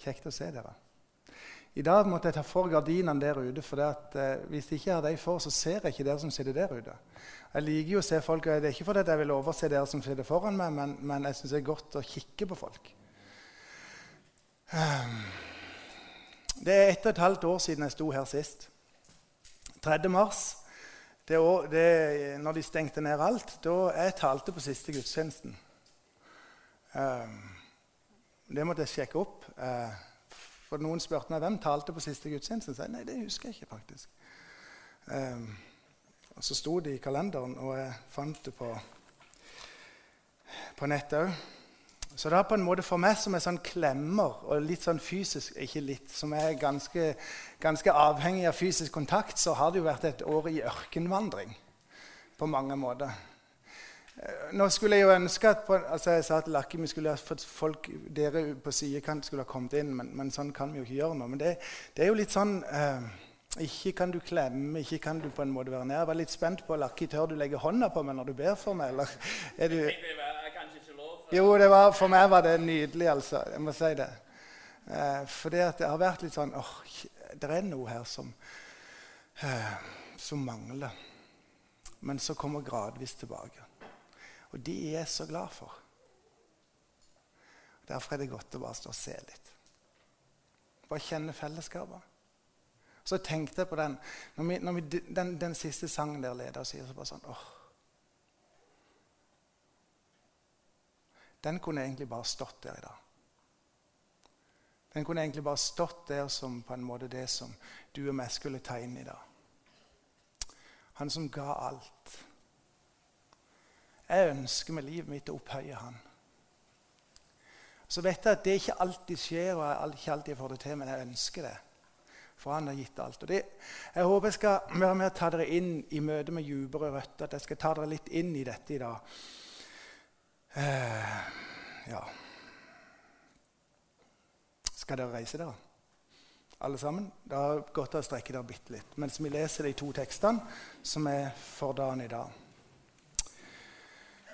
Kjekt å se dere. I dag måtte jeg ta for gardinene der ute. for at, eh, Hvis jeg ikke har dem for, så ser jeg ikke dere som sitter der ute. Jeg liker jo å se folk, og Det er ikke fordi jeg vil overse dere som sitter foran meg, men, men jeg syns det er godt å kikke på folk. Um, det er ett og et halvt år siden jeg sto her sist. 3. mars, det år, det, når de stengte ned alt, da jeg talte på siste gudstjenesten. Um, det måtte jeg sjekke opp. Uh, for Noen spurte meg hvem talte på siste gudstjeneste. Jeg nei, det husker jeg ikke. faktisk. Um, og Så sto det i kalenderen, og jeg fant det på, på nettet òg. Så det er på en måte for meg som er sånn klemmer og litt sånn fysisk ikke litt, Som er ganske, ganske avhengig av fysisk kontakt, så har det jo vært et år i ørkenvandring på mange måter. Nå skulle jeg jo ønske at på, altså Jeg sa til Lakke vi skulle fått folk dere på sidekant skulle ha kommet inn, men, men, sånn kan vi jo ikke gjøre nå. Men det, det er jo litt sånn eh, Ikke kan du klemme, ikke kan du på en måte være nær. Jeg var litt spent på Lakke, tør du legge hånda på meg når du ber for meg, eller er du jo, var, for meg var det nydelig, altså. Jeg må si det. Eh, for det, det, har vært litt sånn åh, Det er noe her som, eh, som mangler. Men så kommer gradvis tilbake. Og de er jeg så glad for. Derfor er det godt å bare stå og se litt. Bare kjenne fellesskapet. Så tenkte jeg på den når vi, når vi, den, den, siste sangen der leder sier så bare sånn åh, den kunne egentlig bare stått der i dag. Den kunne egentlig bare stått der som på en måte det som du og meg skulle ta inn i dag. Han som ga alt. Jeg ønsker med livet mitt å opphøye han. Så vet jeg at det ikke alltid skjer, og jeg ikke alltid får det til, men jeg ønsker det. For han har gitt alt. Og det, jeg håper jeg skal være med å ta dere inn i møte med dypere røtter. At jeg skal ta dere litt inn i dette i dag. Uh, ja Skal dere reise dere, alle sammen? Det er godt å strekke dere bitte litt mens vi leser de to tekstene som er for dagen i dag.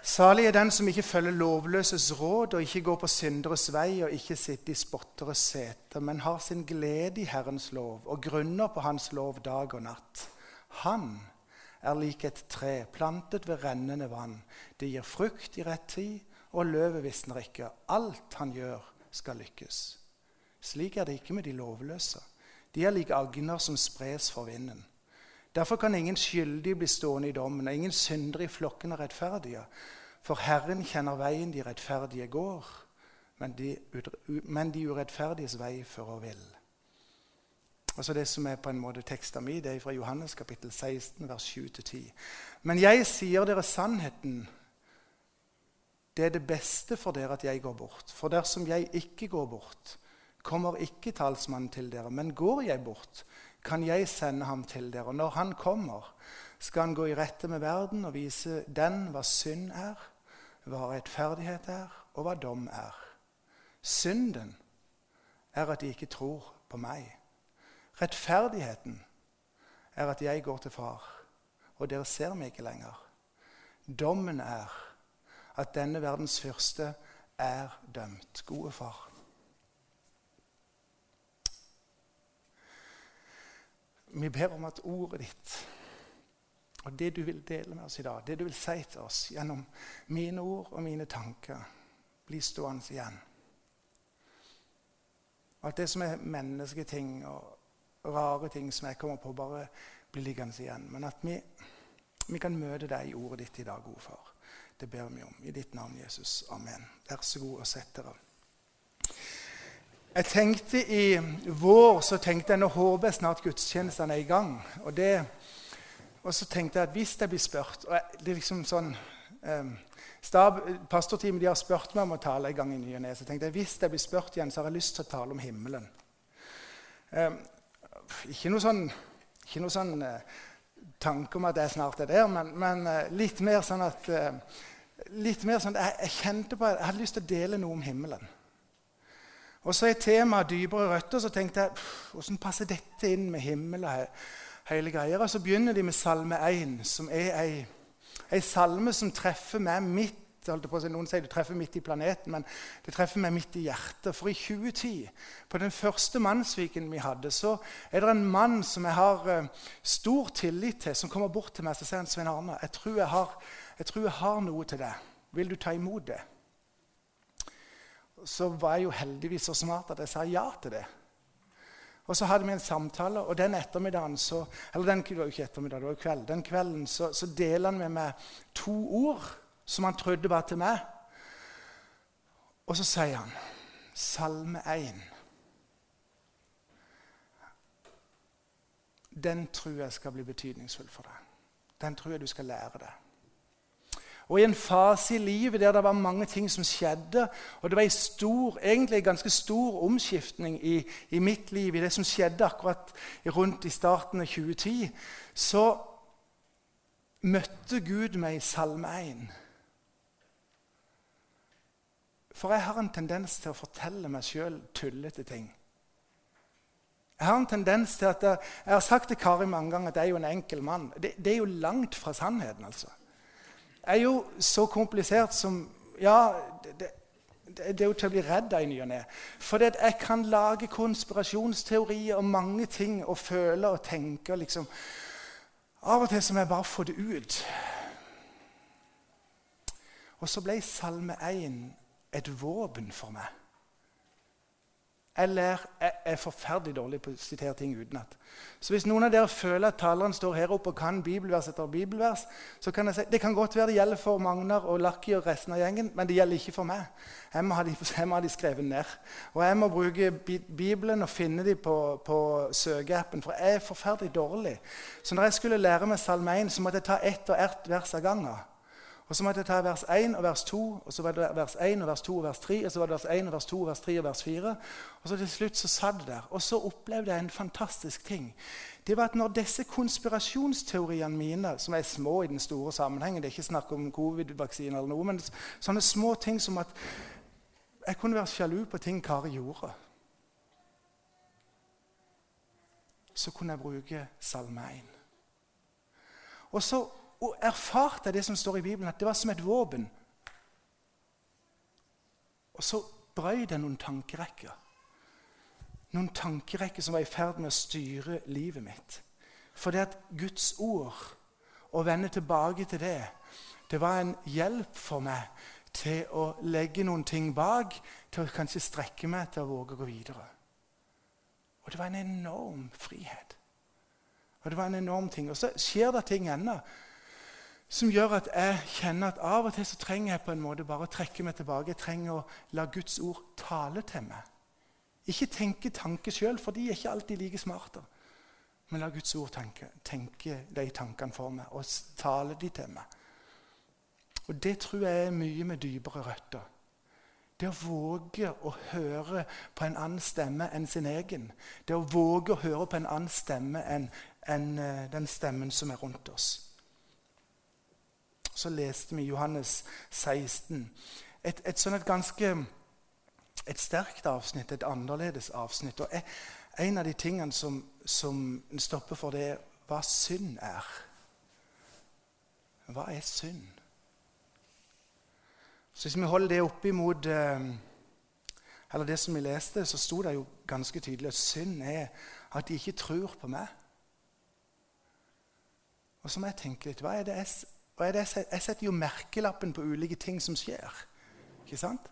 Salig er den som ikke følger lovløses råd og ikke går på synderes vei og ikke sitter i spotteres seter, men har sin glede i Herrens lov og grunner på Hans lov dag og natt. Han er lik et tre plantet ved rennende vann. Det gir frukt i rett tid, og løvet visner ikke. Alt han gjør, skal lykkes. Slik er det ikke med de lovløse. De er like agner som spres for vinden. Derfor kan ingen skyldig bli stående i dommen, og ingen syndere i flokken av rettferdige. For Herren kjenner veien de rettferdige går, men de, men de urettferdiges vei fører vill. Altså Det som er på en måte teksten min, det er fra Johannes kapittel 16, vers 7-10. Men jeg sier dere sannheten. Det er det beste for dere at jeg går bort. For dersom jeg ikke går bort, kommer ikke talsmannen til dere. Men går jeg bort, kan jeg sende ham til dere. Og når han kommer, skal han gå i rette med verden og vise den hva synd er, hva rettferdighet er, og hva dom er. Synden er at de ikke tror på meg. Rettferdigheten er at jeg går til far, og dere ser meg ikke lenger. Dommen er at denne verdens fyrste er dømt. Gode far. Vi ber om at ordet ditt og det du vil dele med oss i dag, det du vil si til oss gjennom mine ord og mine tanker, blir stående igjen. Alt det som er mennesketing og rare ting som jeg kommer på, bare blir liggende igjen. Men at vi, vi kan møte deg i ordet ditt i dag, gode far. Det ber vi om. I ditt navn, Jesus. Amen. Vær så god og sett dere. Jeg tenkte I vår så tenkte jeg nå håper jeg snart gudstjenestene er i gang. Og, det, og så tenkte jeg at hvis jeg blir spurt og det er liksom sånn, eh, stab, Pastorteamet de har spurt meg om å tale en gang i ny og ne. Så tenkte jeg hvis jeg blir spurt igjen, så har jeg lyst til å tale om himmelen. Eh, ikke noe sånn, ikke noe sånn eh, tanke om at jeg snart er der, men, men uh, litt mer sånn at uh, litt mer sånn, jeg, jeg, kjente på, jeg hadde lyst til å dele noe om himmelen. Og så er temaet dypere røtter. Så tenkte jeg hvordan passer dette inn med himmel og hele greia? Og så begynner de med Salme 1, som er ei, ei salme som treffer meg midt Noen sier du treffer midt i planeten, men det treffer meg midt i hjertet. For i 2010, på den første mannsviken vi hadde, så er det en mann som jeg har uh, stor tillit til, som kommer bort til meg og sier han, Svein Arne, jeg tror jeg, har, jeg tror jeg har noe til deg. Vil du ta imot det? Så var jeg jo heldigvis så smart at jeg sa ja til det. Og så hadde vi en samtale, og den ettermiddagen så, eller den, det var ikke ettermiddag, det var kveld, den kvelden så, så deler han med meg to ord som han trodde var til meg. Og så sier han Salme 1. Den tror jeg skal bli betydningsfull for deg. Den tror jeg du skal lære deg. Og i en fase i livet der det var mange ting som skjedde, og det var stor, egentlig en ganske stor omskiftning i, i, mitt liv, i det som skjedde akkurat rundt i starten av 2010, så møtte Gud meg i Salme 1. For jeg har en tendens til å fortelle meg sjøl tullete ting. Jeg har en tendens til at jeg, jeg har sagt til Kari mange ganger at jeg er jo en enkel mann. Det, det er jo langt fra sannheten. altså er jo så komplisert som Ja, det, det, det er jo til å bli redd av i ny og ne. For jeg kan lage konspirasjonsteorier og mange ting og føle og tenke liksom Av og til så må jeg bare få det ut. Og så ble Salme 1 et våpen for meg. Jeg, er forferdelig dårlig på å sitere ting utenat. Så hvis noen av dere føler at taleren står her oppe og kan bibelvers etter bibelvers, så kan jeg si det kan godt være det gjelder for Magnar og Lakki og resten av gjengen, men det gjelder ikke for meg. Jeg må ha de, må ha de skrevet ned. Og jeg må bruke Bibelen og finne dem på, på søkeappen, for jeg er forferdelig dårlig. Så når jeg skulle lære meg Salme 1, så måtte jeg ta ett og ett vers av gangen. Og Så måtte jeg ta vers 1 og vers 2, og så var det vers 1 og vers 2 og vers 3, og så var det vers 1 og vers 2 og vers 3 og vers 4. Og så til slutt så satt det der. Og så opplevde jeg en fantastisk ting. Det var at når disse konspirasjonsteoriene mine, som er små i den store sammenhengen Det er ikke snakk om covid-vaksine eller noe, men sånne små ting som at jeg kunne være sjalu på ting Kari gjorde. Så kunne jeg bruke Salme 1. Og så og erfarte det som står i Bibelen, at det var som et våpen. Og så brøy det noen tankerekker. Noen tankerekker som var i ferd med å styre livet mitt. For det at Guds ord, å vende tilbake til det, det var en hjelp for meg til å legge noen ting bak, til å kanskje strekke meg til å våge å gå videre. Og det var en enorm frihet. Og det var en enorm ting. Og så skjer det ting ennå som gjør at jeg kjenner at av og til så trenger jeg på en måte bare å trekke meg tilbake. Jeg trenger å la Guds ord tale til meg. Ikke tenke tanker sjøl, for de er ikke alltid like smarte. Men la Guds ord tenke, tenke de tankene for meg og tale de til meg. Og Det tror jeg er mye med dypere røtter. Det å våge å høre på en annen stemme enn sin egen. Det å våge å høre på en annen stemme enn, enn eh, den stemmen som er rundt oss. Så leste vi Johannes 16. Et, et sånn et ganske et sterkt avsnitt, et annerledes avsnitt. Og En av de tingene som, som stopper for det, er hva synd er. Hva er synd? Så Hvis vi holder det opp imot eh, eller det som vi leste, så sto det jo ganske tydelig at synd er at de ikke tror på meg. Og så må jeg tenke litt hva er det jeg og jeg, setter jo merkelappen på ulike ting som skjer. Ikke sant?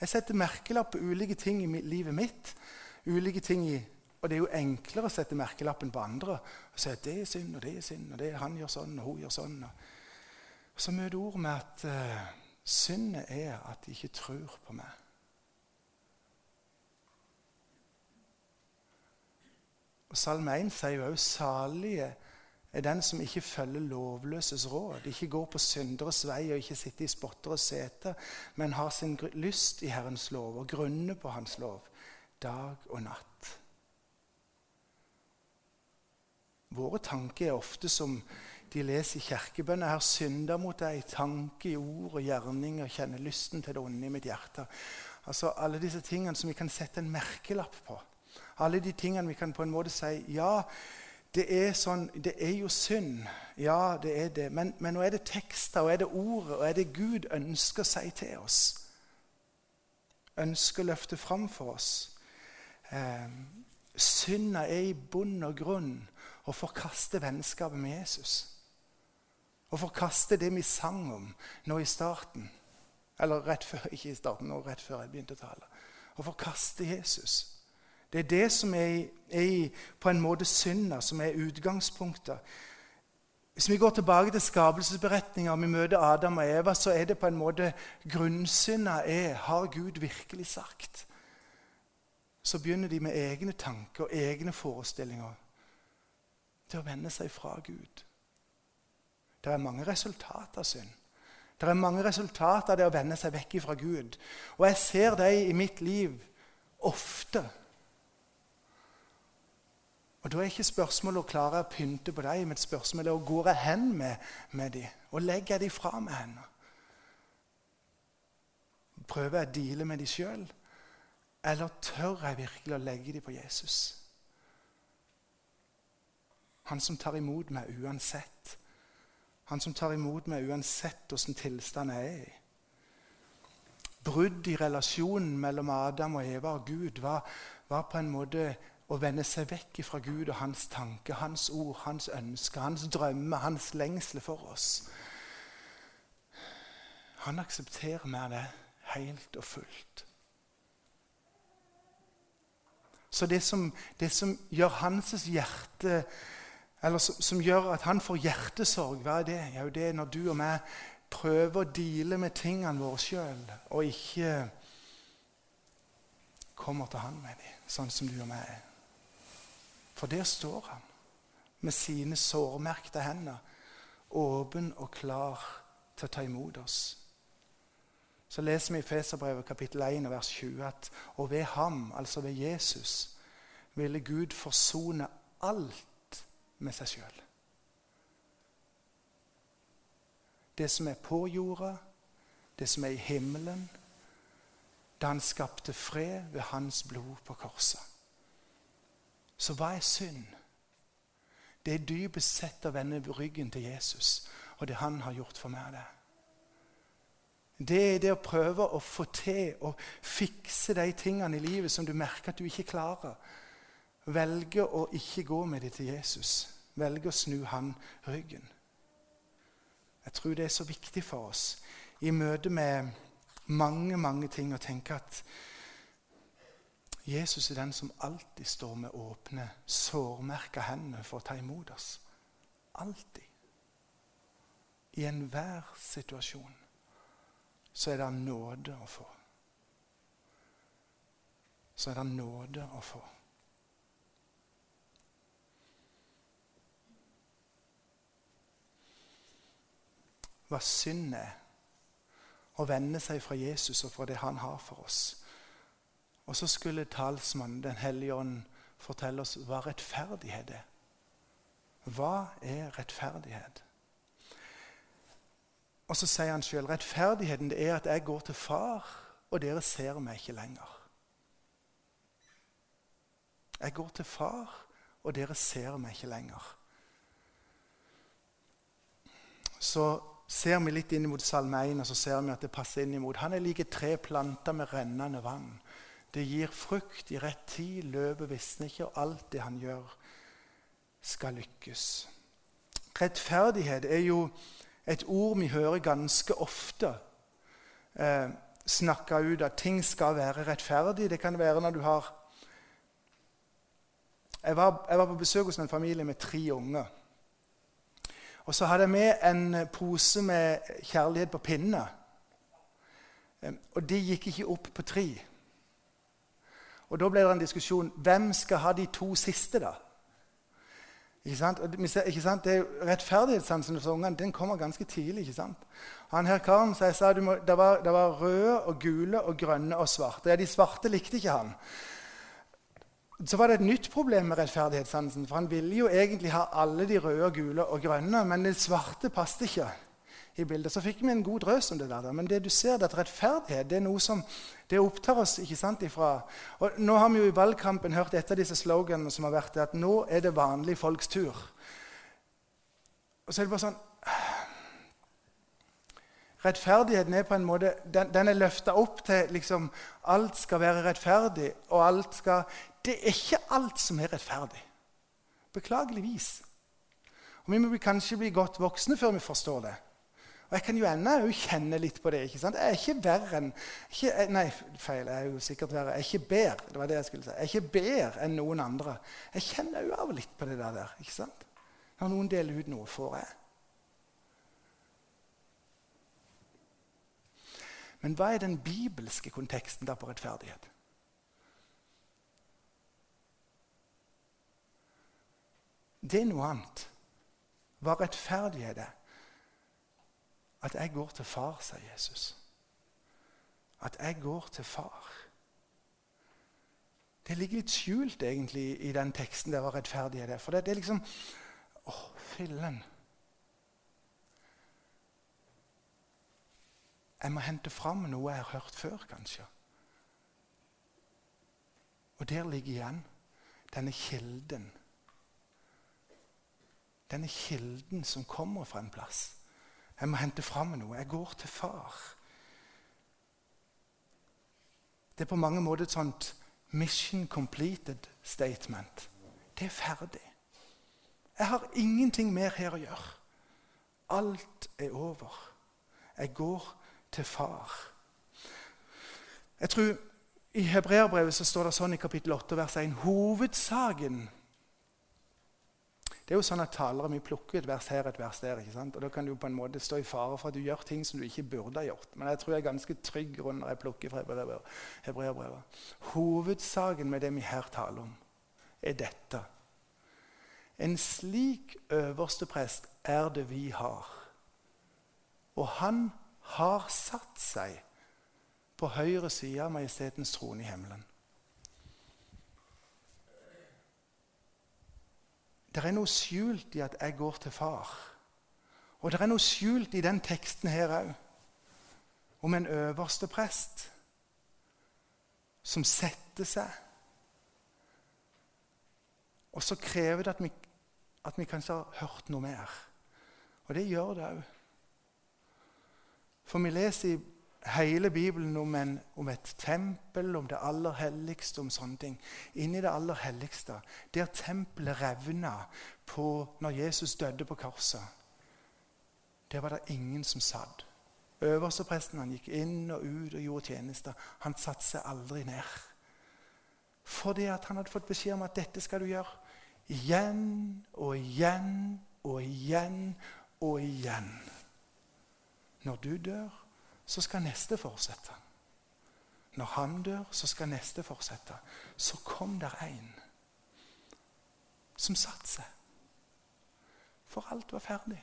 Jeg setter merkelapp på ulike ting i livet mitt. ulike ting i, Og det er jo enklere å sette merkelappen på andre og si at det er synd, og det er synd, og det er han gjør sånn, og hun gjør sånn. Og så møter ord med at uh, syndet er at de ikke tror på meg. Og Salme 1 sier jo òg 'salige' er den som ikke følger lovløses råd, ikke går på synderes vei og ikke sitter i spotteres sete, men har sin lyst i Herrens lov og grunner på Hans lov dag og natt. Våre tanker er ofte som de leser i kirkebønner. Jeg har synda mot deg i tanke, i ord og gjerning og kjenner lysten til det onde i mitt hjerte. Altså Alle disse tingene som vi kan sette en merkelapp på. Alle de tingene vi kan på en måte si ja, det er, sånn, det er jo synd. Ja, det er det. Men, men nå er det tekster, og er det ordet, og er det Gud ønsker si til oss? Ønsker å løfte fram for oss? Eh, synda er i bunn og grunn å forkaste vennskapet med Jesus. Å forkaste det vi sang om nå i starten. Eller rett før, ikke i starten, nå rett før jeg begynte å tale. Å forkaste Jesus. Det er det som er, er på en måte synda, som er utgangspunktet. Hvis vi går tilbake til skapelsesberetninga og vi møter Adam og Eva, så er det på en måte grunnsynda er Har Gud virkelig sagt? Så begynner de med egne tanker og egne forestillinger til å vende seg fra Gud. Det er mange resultater av synd. Det er mange resultater av det å vende seg vekk fra Gud. Og jeg ser dem i mitt liv ofte. Og Da er ikke spørsmålet å klare å pynte på dem, men spørsmålet er å gå hen med, med dem. Og legger jeg dem fra meg henne? Prøver jeg å deale med dem sjøl? Eller tør jeg virkelig å legge dem på Jesus? Han som tar imot meg uansett. Han som tar imot meg uansett åssen tilstand jeg er i. Brudd i relasjonen mellom Adam og Eva og Gud var, var på en måte å vende seg vekk fra Gud og hans tanke, hans ord, hans ønsker, hans drømmer, hans lengsler for oss. Han aksepterer mer det helt og fullt. Så det som, det som gjør hans hjerte eller som, som, gjør at han får hjertesorg, hva er det? Jo, det er når du og meg prøver å deale med tingene våre sjøl, og ikke kommer til han med dem, sånn som du og meg er. For der står han med sine sårmerkte hender, åpen og klar til å ta imot oss. Så leser vi i Feserbrevet kapittel 1 vers 20 at og ved ham, altså ved Jesus, ville Gud forsone alt med seg sjøl. Det som er på jorda, det som er i himmelen, da han skapte fred ved hans blod på korset. Så hva er synd? Det er dypest sett å vende ryggen til Jesus og det han har gjort for meg. Det Det er det å prøve å få til å fikse de tingene i livet som du merker at du ikke klarer. Velge å ikke gå med det til Jesus. Velge å snu han ryggen. Jeg tror det er så viktig for oss i møte med mange, mange ting å tenke at Jesus er den som alltid står med åpne, sårmerka hender for å ta imot oss. Alltid. I enhver situasjon så er det nåde å få. Så er det nåde å få. Hva synd er å vende seg fra Jesus og fra det han har for oss og så skulle talsmannen, Den hellige ånd, fortelle oss hva rettferdighet er. Hva er rettferdighet? Og så sier han sjøl rettferdigheten det er at jeg går til far, og dere ser meg ikke lenger. Jeg går til far, og dere ser meg ikke lenger. Så ser vi litt inn mot Salme 1, og så ser vi at det passer inn imot. Han er like tre planter med rennende vann. Det gir frukt i rett tid, løpet visner ikke, og alt det han gjør, skal lykkes. Rettferdighet er jo et ord vi hører ganske ofte eh, snakka ut at ting skal være rettferdig. Det kan være når du har jeg var, jeg var på besøk hos en familie med tre unger. Og så hadde jeg med en pose med kjærlighet på pinne. Eh, og de gikk ikke opp på tre. Og Da ble det en diskusjon hvem skal ha de to siste. da? Ikke sant? Ikke sant? Det er Rettferdighetssansen hos ungene den kommer ganske tidlig. ikke sant? Han her karen så jeg sa må, det, var, det var røde og gule og grønne og svarte. Ja, De svarte likte ikke han. Så var det et nytt problem med rettferdighetssansen. For han ville jo egentlig ha alle de røde, gule og grønne, men det svarte passet ikke. I bildet. Så fikk vi en god drøs om det der. Men det du ser, det at rettferdighet det er noe som det opptar oss ikke sant, ifra. Og Nå har vi jo i valgkampen hørt et av disse sloganene som har vært det at nå er det vanlige folks tur. Og så er det bare sånn Rettferdigheten er på en måte, den, den er løfta opp til liksom, alt skal være rettferdig. og alt skal... Det er ikke alt som er rettferdig. Beklageligvis. Og Vi må kanskje bli godt voksne før vi forstår det. Og Jeg kan jo ennå kjenne litt på det. ikke sant? Jeg er ikke verre enn ikke, Nei, feil. Jeg er jo sikkert verre. Jeg er ikke bedre det var det jeg skulle si. Jeg er ikke bedre enn noen andre. Jeg kjenner jo av litt på det der. ikke sant? Når noen deler ut noe, får jeg. Men hva er den bibelske konteksten da på rettferdighet? Det er noe annet. Hva rettferdighet er? At jeg går til far, sier Jesus. At jeg går til far. Det ligger litt skjult egentlig i den teksten der hva rettferdighet er. For det, det er liksom Å, fillen. Jeg må hente fram noe jeg har hørt før, kanskje. Og der ligger igjen denne kilden. Denne kilden som kommer fra en plass. Jeg må hente fram noe. Jeg går til far. Det er på mange måter et sånt mission completed statement. Det er ferdig. Jeg har ingenting mer her å gjøre. Alt er over. Jeg går til far. Jeg tror I hebreerbrevet så står det sånn i kapittel 8, vers 1 Hovedsaken Det er jo sånn at talere vi plukker et vers her et vers der. ikke sant? Og Da kan du på en måte stå i fare for at du gjør ting som du ikke burde ha gjort. Men jeg tror jeg er ganske trygg rundt når jeg plukker fra hebreerbrevet. Hovedsaken med det vi her taler om, er dette. En slik øverste prest er det vi har. Og han har satt seg på høyre side av Majestetens trone i himmelen. Det er noe skjult i at jeg går til far. Og det er noe skjult i den teksten her òg, om en øverste prest som setter seg. Og så krever det at vi, at vi kanskje har hørt noe mer. Og det gjør det òg. For vi leser i hele Bibelen om, en, om, et tempel, om det aller helligste, om sånne ting. Inni det aller helligste, der tempelet revna på, når Jesus døde på korset, der var det ingen som satt. Øverstepresten han gikk inn og ut og gjorde tjenester. Han satte seg aldri ned. Fordi at han hadde fått beskjed om at dette skal du gjøre igjen og igjen og igjen og igjen. Når du dør, så skal neste fortsette. Når han dør, så skal neste fortsette. Så kom der en som satte seg. For alt var ferdig.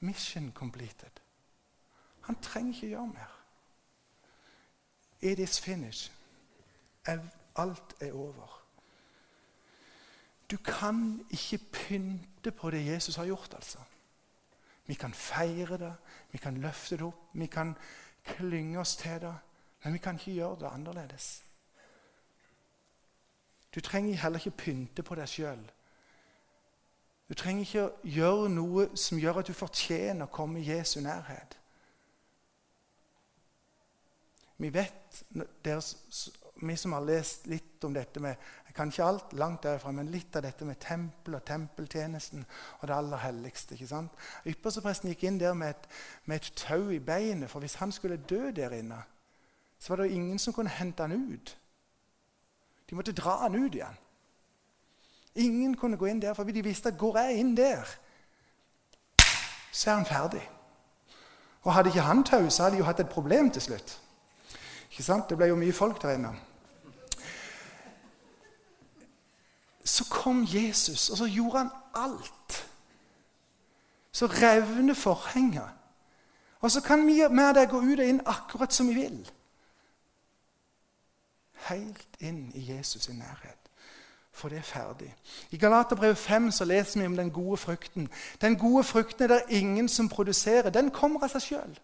Mission completed. Han trenger ikke gjøre mer. It is finished. Alt er over. Du kan ikke pynte på det Jesus har gjort. altså. Vi kan feire det, vi kan løfte det opp, vi kan klynge oss til det. Men vi kan ikke gjøre det annerledes. Du trenger heller ikke pynte på deg sjøl. Du trenger ikke gjøre noe som gjør at du fortjener å komme i Jesu nærhet. Vi vet, vi som har lest litt om dette med jeg kan ikke alt, langt derfra, men litt av dette med tempel og tempeltjenesten og det aller helligste. ikke sant? Ypperstepresten gikk inn der med et, med et tau i beinet, for hvis han skulle dø der inne, så var det jo ingen som kunne hente han ut. De måtte dra han ut igjen. Ingen kunne gå inn der, for de visste at går jeg inn der, så er han ferdig. Og Hadde ikke han tau, så hadde de jo hatt et problem til slutt. Ikke sant? Det ble jo mye folk der inne. Så kom Jesus, og så gjorde han alt. Så revner forhenget. Og så kan vi med det gå ut og inn akkurat som vi vil. Helt inn i Jesus' i nærhet. for det er ferdig. I Galaterbrevet 5 så leser vi om den gode frukten. Den gode frukten er det ingen som produserer. Den kommer av seg sjøl.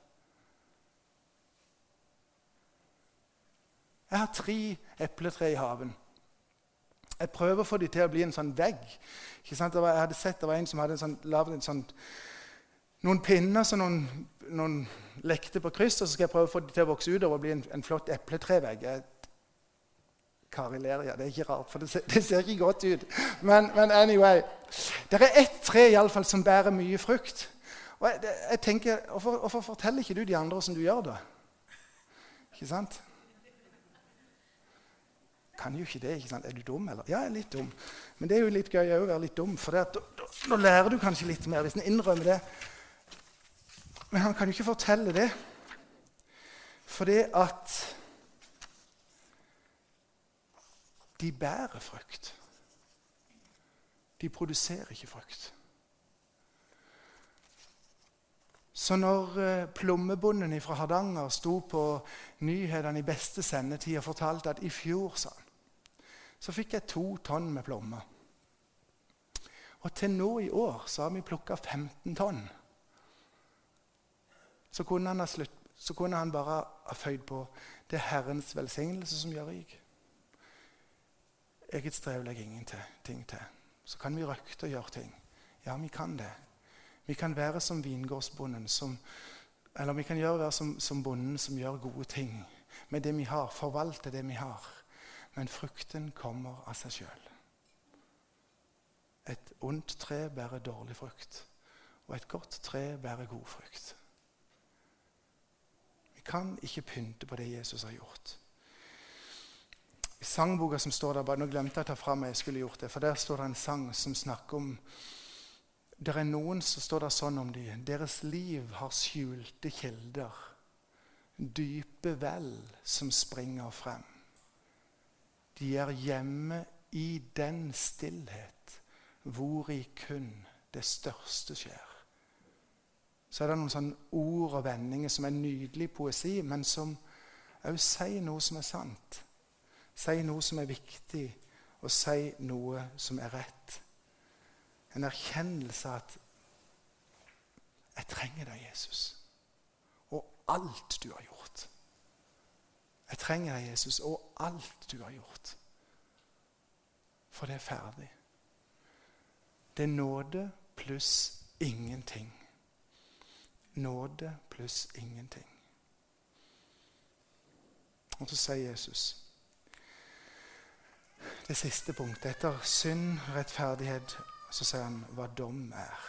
Jeg har tre epletre i haven. Jeg prøver å få dem til å bli en sånn vegg. Jeg hadde sett det var en som hadde sånn, lagd sånn, noen pinner som noen, noen, lekte på kryss, og så skal jeg prøve å få dem til å vokse ut og bli en, en flott epletrevegg. Kari ler, ja. Det er ikke rart, for det ser, det ser ikke godt ut. Men, men, anyway. Det er ett tre i alle fall, som bærer mye frukt. Og jeg, jeg tenker, hvorfor, hvorfor, forteller ikke du de andre hvordan du gjør det? Ikke sant? Kan jo ikke det. ikke sant? Er du dum, eller? Ja, jeg er litt dum. Men det er jo litt gøy å være litt dum, for da lærer du kanskje litt mer hvis en innrømmer det. Men han kan jo ikke fortelle det. For det at de bærer frukt. De produserer ikke frukt. Så når eh, plommebonden fra Hardanger sto på nyhetene i beste sendetid og fortalte at i fjor sa han, så fikk jeg to tonn med plommer. Og til nå i år så har vi plukka 15 tonn. Så kunne, han slutt, så kunne han bare ha føyd på det er Herrens velsignelse som gjør rik. Eget strev legger ingenting til. Så kan vi røkte og gjøre ting. Ja, vi kan det. Vi kan være som vingårdsbonden, som, eller vi kan gjøre, være som, som bonden som gjør gode ting med det vi har, forvalte det vi har. Men frukten kommer av seg sjøl. Et ondt tre bærer dårlig frukt, og et godt tre bærer god frukt. Vi kan ikke pynte på det Jesus har gjort. I sangboka som står der, Nå glemte jeg å ta fram jeg skulle gjort det, for der står det en sang som snakker om det er noen som står der sånn om dem. Deres liv har skjulte kilder. Dype vel som springer frem. De er hjemme i den stillhet hvori kun det største skjer. Så er det noen sånne ord og vendinger som er nydelig poesi, men som òg sier noe som er sant. Sier noe som er viktig, og sier noe som er rett. En erkjennelse av at 'Jeg trenger deg, Jesus, og alt du har gjort'. Jeg trenger deg, Jesus, og alt du har gjort. For det er ferdig. Det er nåde pluss ingenting. Nåde pluss ingenting. Og så sier Jesus det siste punktet etter synd, rettferdighet så sier han hva dom er.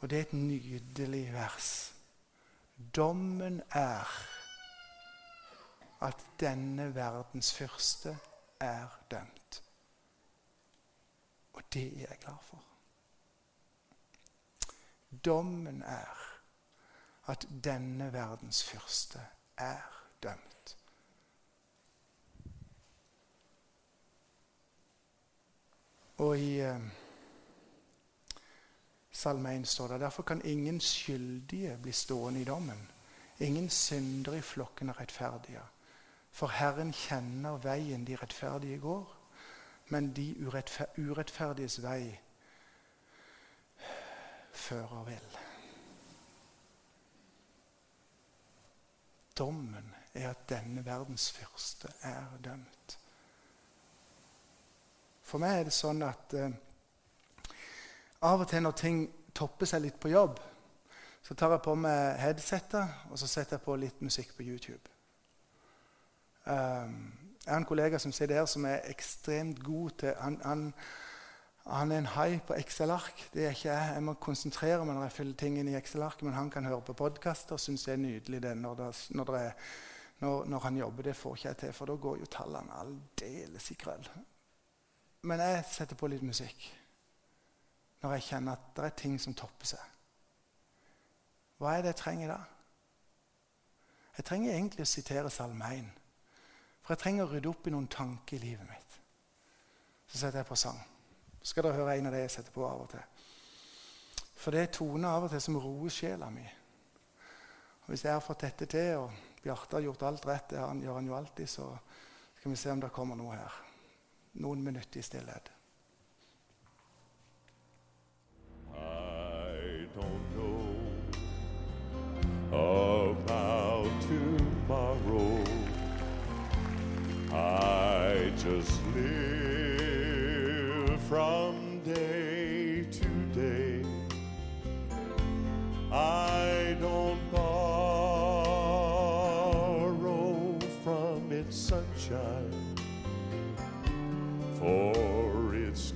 Og det er et nydelig vers. Dommen er at denne verdens fyrste er dømt. Og det er jeg glad for. Dommen er at denne verdens fyrste er dømt. Og i eh, Salme 1 står det derfor kan ingen skyldige bli stående i dommen. Ingen syndere i flokken er rettferdige. For Herren kjenner veien de rettferdige går, men de urettfer urettferdiges vei fører vel. Dommen er at denne verdens fyrste er dømt. For meg er det sånn at eh, av og til når ting topper seg litt på jobb, så tar jeg på meg headsetet og så setter jeg på litt musikk på YouTube. Jeg har en kollega som sitter der, som er ekstremt god til Han, han, han er en hai på Excel-ark. Det er ikke jeg. Jeg må konsentrere meg når jeg fyller ting inn i Excel-ark, men han kan høre på podkaster og syns det er nydelig det når, det, når, det er, når, når, han jobber. Det får ikke jeg til, for da går jo tallene aldeles i krøll. Men jeg setter på litt musikk når jeg kjenner at det er ting som topper seg. Hva er det jeg trenger da? Jeg trenger egentlig å sitere Salme 1. For jeg trenger å rydde opp i noen tanker i livet mitt. Så setter jeg på sang. Så skal dere høre en av det jeg setter på av og til. For det er toner av og til som roer sjela mi. Og Hvis jeg har fått dette til, og Bjarte har gjort alt rett, det gjør han jo alltid, så skal vi se om det kommer noe her. noen minutter i stillhet. I don't know about from day to day. I don't borrow from its sunshine, for its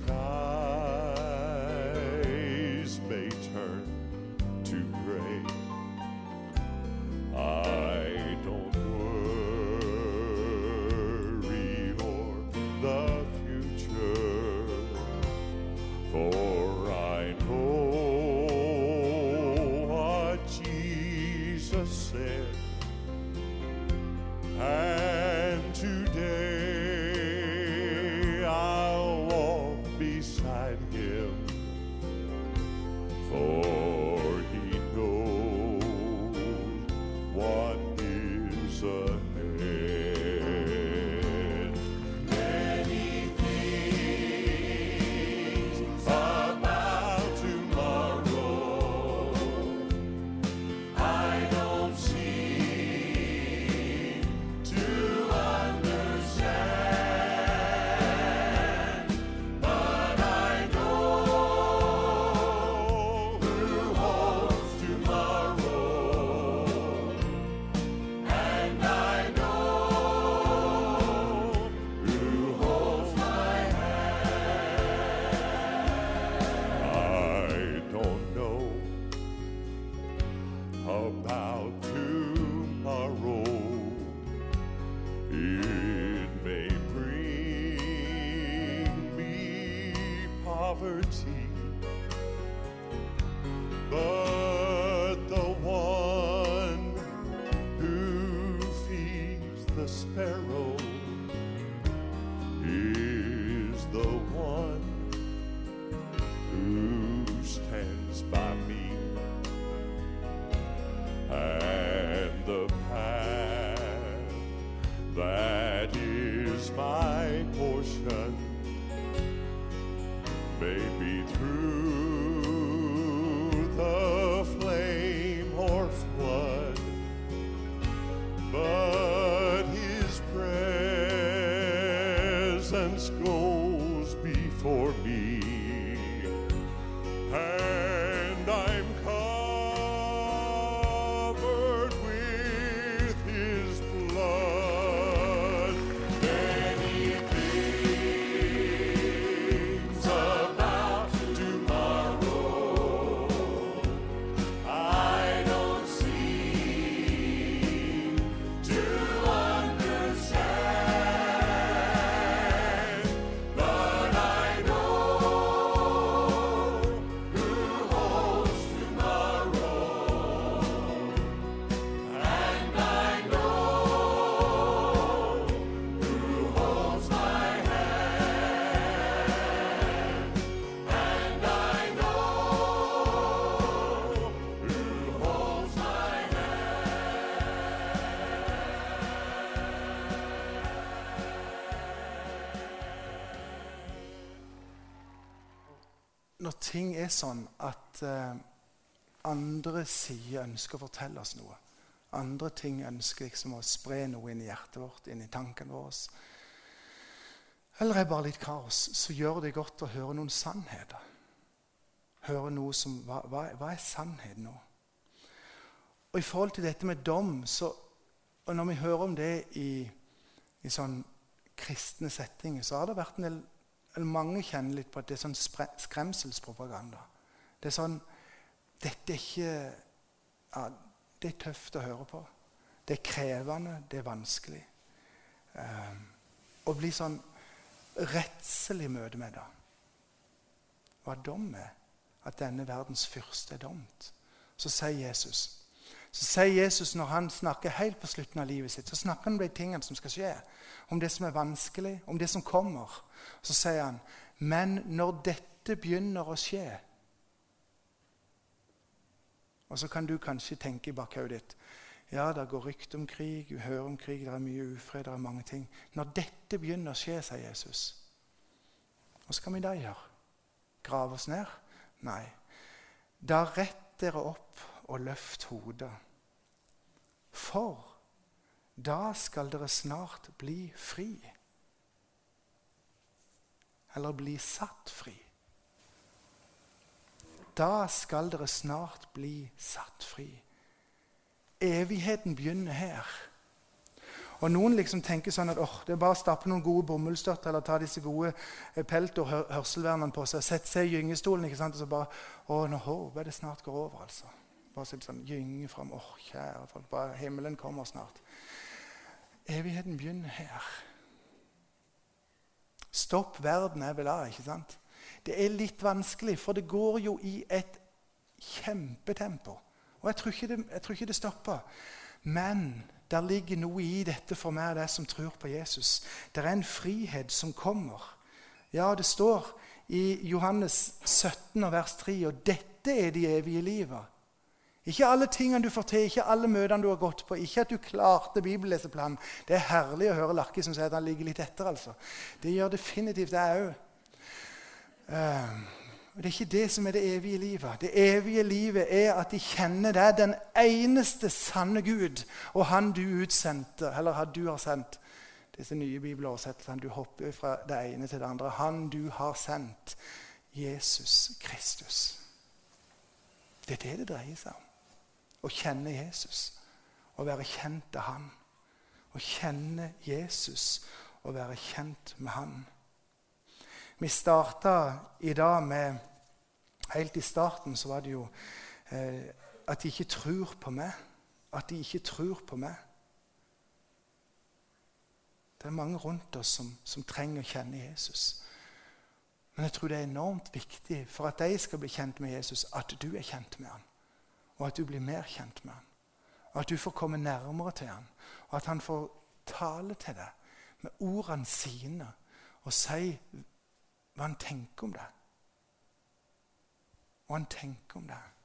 Go. Når ting er sånn at eh, andre sider ønsker å fortelle oss noe Andre ting ønsker liksom å spre noe inn i hjertet vårt, inn i tankene våre Eller er bare litt kaos, så gjør det godt å høre noen sannheter. Høre noe som Hva, hva, hva er sannhet nå? Og i forhold til dette med dom så, Og når vi hører om det i, i sånn kristne settinger, så har det vært en del mange kjenner litt på at det er sånn skremselspropaganda. Det er sånn Dette er ikke ja, Det er tøft å høre på. Det er krevende, det er vanskelig. Eh, å bli sånn redsel i møte med det. Hva dom er. At denne verdens fyrste er domt. Så sier Jesus så sier Jesus når han snakker helt på slutten av livet sitt, så snakker han om de tingene som skal skje. Om det som er vanskelig, om det som kommer. Så sier han, men når dette begynner å skje Og så kan du kanskje tenke i bakhodet ditt ja, det går rykter om krig, vi hører om krig, det er mye ufred, det er mange ting. Når dette begynner å skje, sier Jesus, Hva skal vi da gjøre? Grave oss ned? Nei. Da rett dere opp og løft hodet. For da skal dere snart bli fri. Eller bli satt fri. Da skal dere snart bli satt fri. Evigheten begynner her. Og Noen liksom tenker sånn at det er bare å stappe noen gode bomullsstøtter eller ta disse gode eh, pelt- og hørselvernene på seg. Sette seg i gyngestolen ikke sant? og så bare Å, nå håper det snart går over. altså. Bare sånn, gynger fram. Åh, oh, kjære folk, bare himmelen kommer snart. Evigheten begynner her. Stopp verden jeg vil ha, ikke sant? Det er litt vanskelig, for det går jo i et kjempetempo. Og jeg tror ikke det, tror ikke det stopper. Men der ligger noe i dette for meg og deg som tror på Jesus. Det er en frihet som kommer. Ja, det står i Johannes 17, vers 3, og dette er de evige livet. Ikke alle tingene du får til, ikke alle møtene du har gått på, ikke at du klarte bibelleseplanen. Det er herlig å høre Larki som sier at han ligger litt etter. altså. Det gjør definitivt det òg. Og Det er ikke det som er det evige livet. Det evige livet er at de kjenner deg, den eneste sanne Gud, og Han du utsendte, eller han du har sendt. Disse nye bibeloversettelsene. Du hopper fra det ene til det andre. Han du har sendt. Jesus Kristus. Det er det det dreier seg om. Å kjenne Jesus. Å være kjent av Han. Å kjenne Jesus og være kjent med Han. Vi starta i dag med Helt i starten så var det jo eh, at de ikke tror på meg. At de ikke tror på meg. Det er mange rundt oss som, som trenger å kjenne Jesus. Men jeg tror det er enormt viktig for at de skal bli kjent med Jesus, at du er kjent med han. Og at du blir mer kjent med han. Og at du får komme nærmere til han. Og at han får tale til deg med ordene sine og si hva han tenker om deg. Hva han tenker om deg.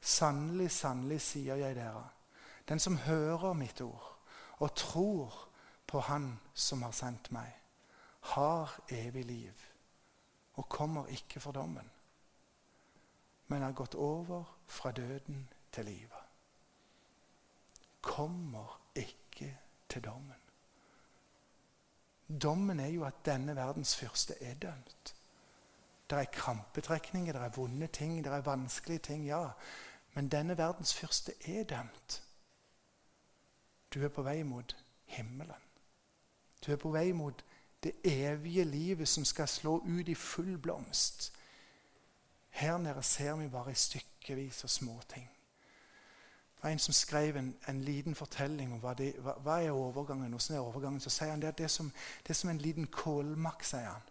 Sannelig, sannelig, sier jeg dere, den som hører mitt ord og tror på Han som har sendt meg, har evig liv og kommer ikke for dommen, men har gått over fra døden til livet. Kommer ikke til dommen. Dommen er jo at denne verdens fyrste er dømt. Det er krampetrekninger, det er vonde ting, det er vanskelige ting, ja. Men denne verdens fyrste er dømt. Du er på vei mot himmelen. Du er på vei mot det evige livet som skal slå ut i full blomst. Her nede ser vi bare stykkevis og småting. Det var en som skrev en, en liten fortelling om hva, det, hva, hva er overgangen. Hvordan er overgangen? Så sier han det, det, som, det er som en liten kålmakk, sier han.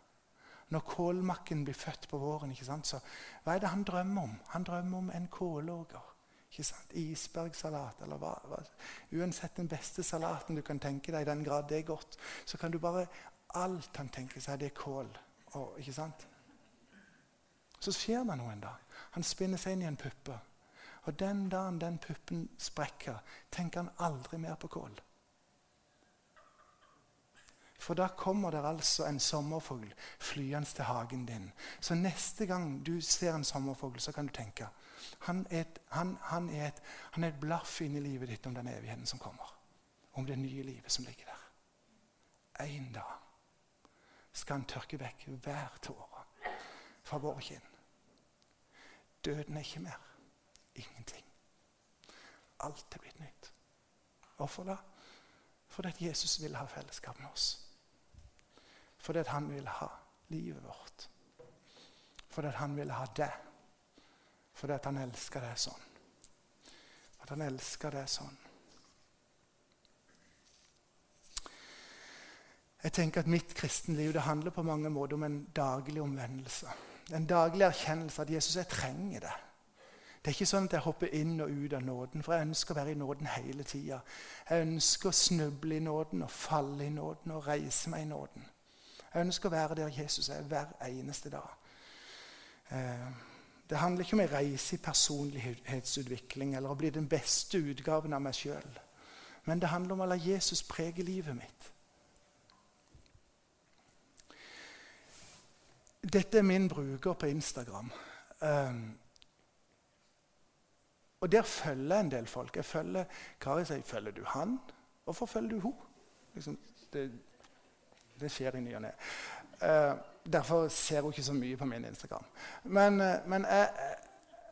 Når kålmakken blir født på våren, ikke sant, så hva er det han drømmer om? Han drømmer om en kålåger. Ikke sant? Isbergsalat eller hva, hva. Uansett den beste salaten du kan tenke deg, i den grad det er godt, så kan du bare Alt han tenker seg, det er kål. Og, ikke sant? Så skjer det noe en dag. Han spinner seg inn i en puppe. Og den dagen den puppen sprekker, tenker han aldri mer på kål. For da kommer det altså en sommerfugl flyende til hagen din. Så neste gang du ser en sommerfugl, så kan du tenke han er et, han, han er et, han er et blaff inn i livet ditt om den evigheten som kommer. Om det nye livet som ligger der. En dag skal han tørke vekk hver tåre fra vår kinn. Døden er ikke mer. Ingenting. Alt er blitt nytt. Hvorfor da? Fordi at Jesus vil ha fellesskap med oss. Fordi at han vil ha livet vårt. Fordi at han vil ha det. Fordi at han elsker det sånn. At han elsker det sånn. Jeg tenker at Mitt kristenliv det handler på mange måter om en daglig omvendelse. En daglig erkjennelse at Jesus, jeg trenger det. Det er ikke sånn at jeg hopper inn og ut av nåden, for jeg ønsker å være i nåden hele tida. Jeg ønsker å snuble i nåden og falle i nåden og reise meg i nåden. Jeg ønsker å være der Jesus er hver eneste dag. Eh, det handler ikke om å reise i personlighetsutvikling eller å bli den beste utgaven av meg sjøl. Men det handler om å la Jesus prege livet mitt. Dette er min bruker på Instagram. Um, og der følger en del folk. Jeg følger Kari sier følger du han. Hvorfor følger du henne? Liksom, det, det, skjer i ny og ne. Uh, derfor ser hun ikke så mye på min Instagram. Men, uh, men jeg,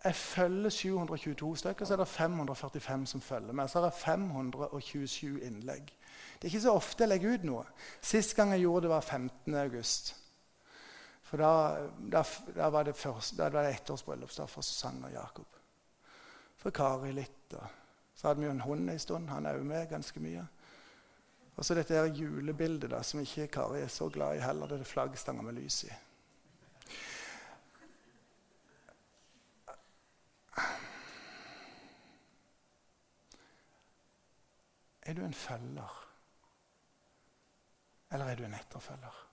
jeg, følger 722 stykker, så er det 545 som følger meg. Så har jeg 527 innlegg. Det er ikke så ofte jeg legger ut noe. Sist gang jeg gjorde det, var 15. august. For da, da, da var det, først, det ettårsbryllup for Susanne og Jakob. For Kari litt. Og så hadde vi jo en hund en stund. Han er òg med ganske mye. Og så dette her julebildet da, som ikke Kari er så glad i heller. Det er flaggstanger med lys i. Er du en følger, eller er du en etterfølger?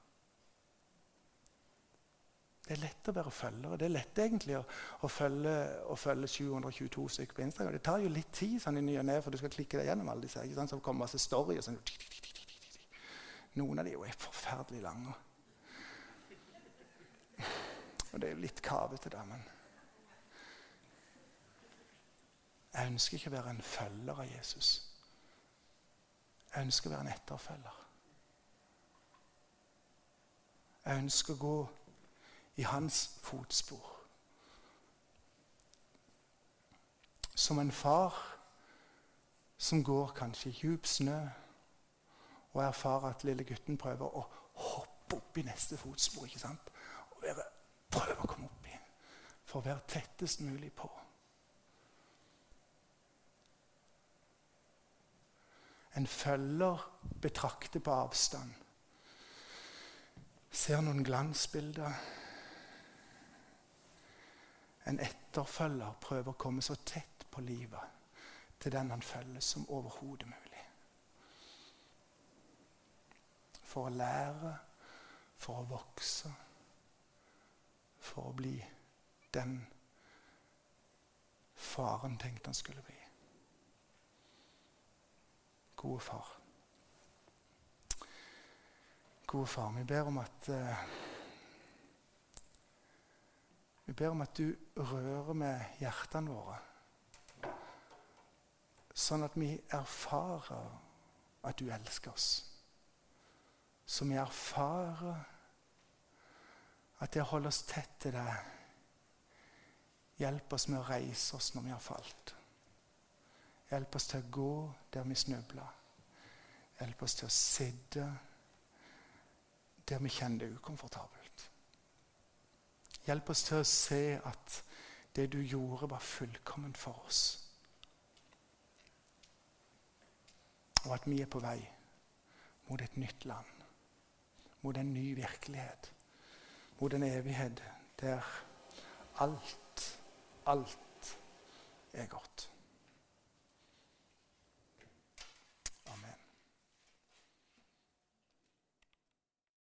Det er lett å være følgere. Det er lett egentlig å, å, følge, å følge, 722 stykker på Instagram. Det tar jo litt tid sånn i ny og ne, for du skal klikke deg gjennom alle disse. ikke sant? Så kommer masse story og sånn. Noen av de er forferdelig lange. Og det er jo litt kavete, da, men Jeg ønsker ikke å være en følger av Jesus. Jeg ønsker å være en etterfølger. Jeg ønsker å gå i hans fotspor. Som en far som går kanskje i djup snø og erfarer at lille gutten prøver å hoppe opp i neste fotspor. ikke sant? Og være, prøve å komme opp i for å være tettest mulig på. En følger betrakter på avstand. Ser noen glansbilder en etterfølger prøver å komme så tett på livet til den han følger, som overhodet mulig. For å lære, for å vokse, for å bli den faren tenkte han skulle bli. Gode far. Gode far, vi ber om at uh, vi ber om at du rører med hjertene våre, sånn at vi erfarer at du elsker oss. Så vi erfarer at det å holde oss tett til deg hjelper oss med å reise oss når vi har falt. Hjelp oss til å gå der vi snubler. Hjelp oss til å sitte der vi kjenner det ukomfortabelt. Hjelp oss til å se at det du gjorde, var fullkomment for oss. Og at vi er på vei mot et nytt land, mot en ny virkelighet, mot en evighet der alt, alt er godt.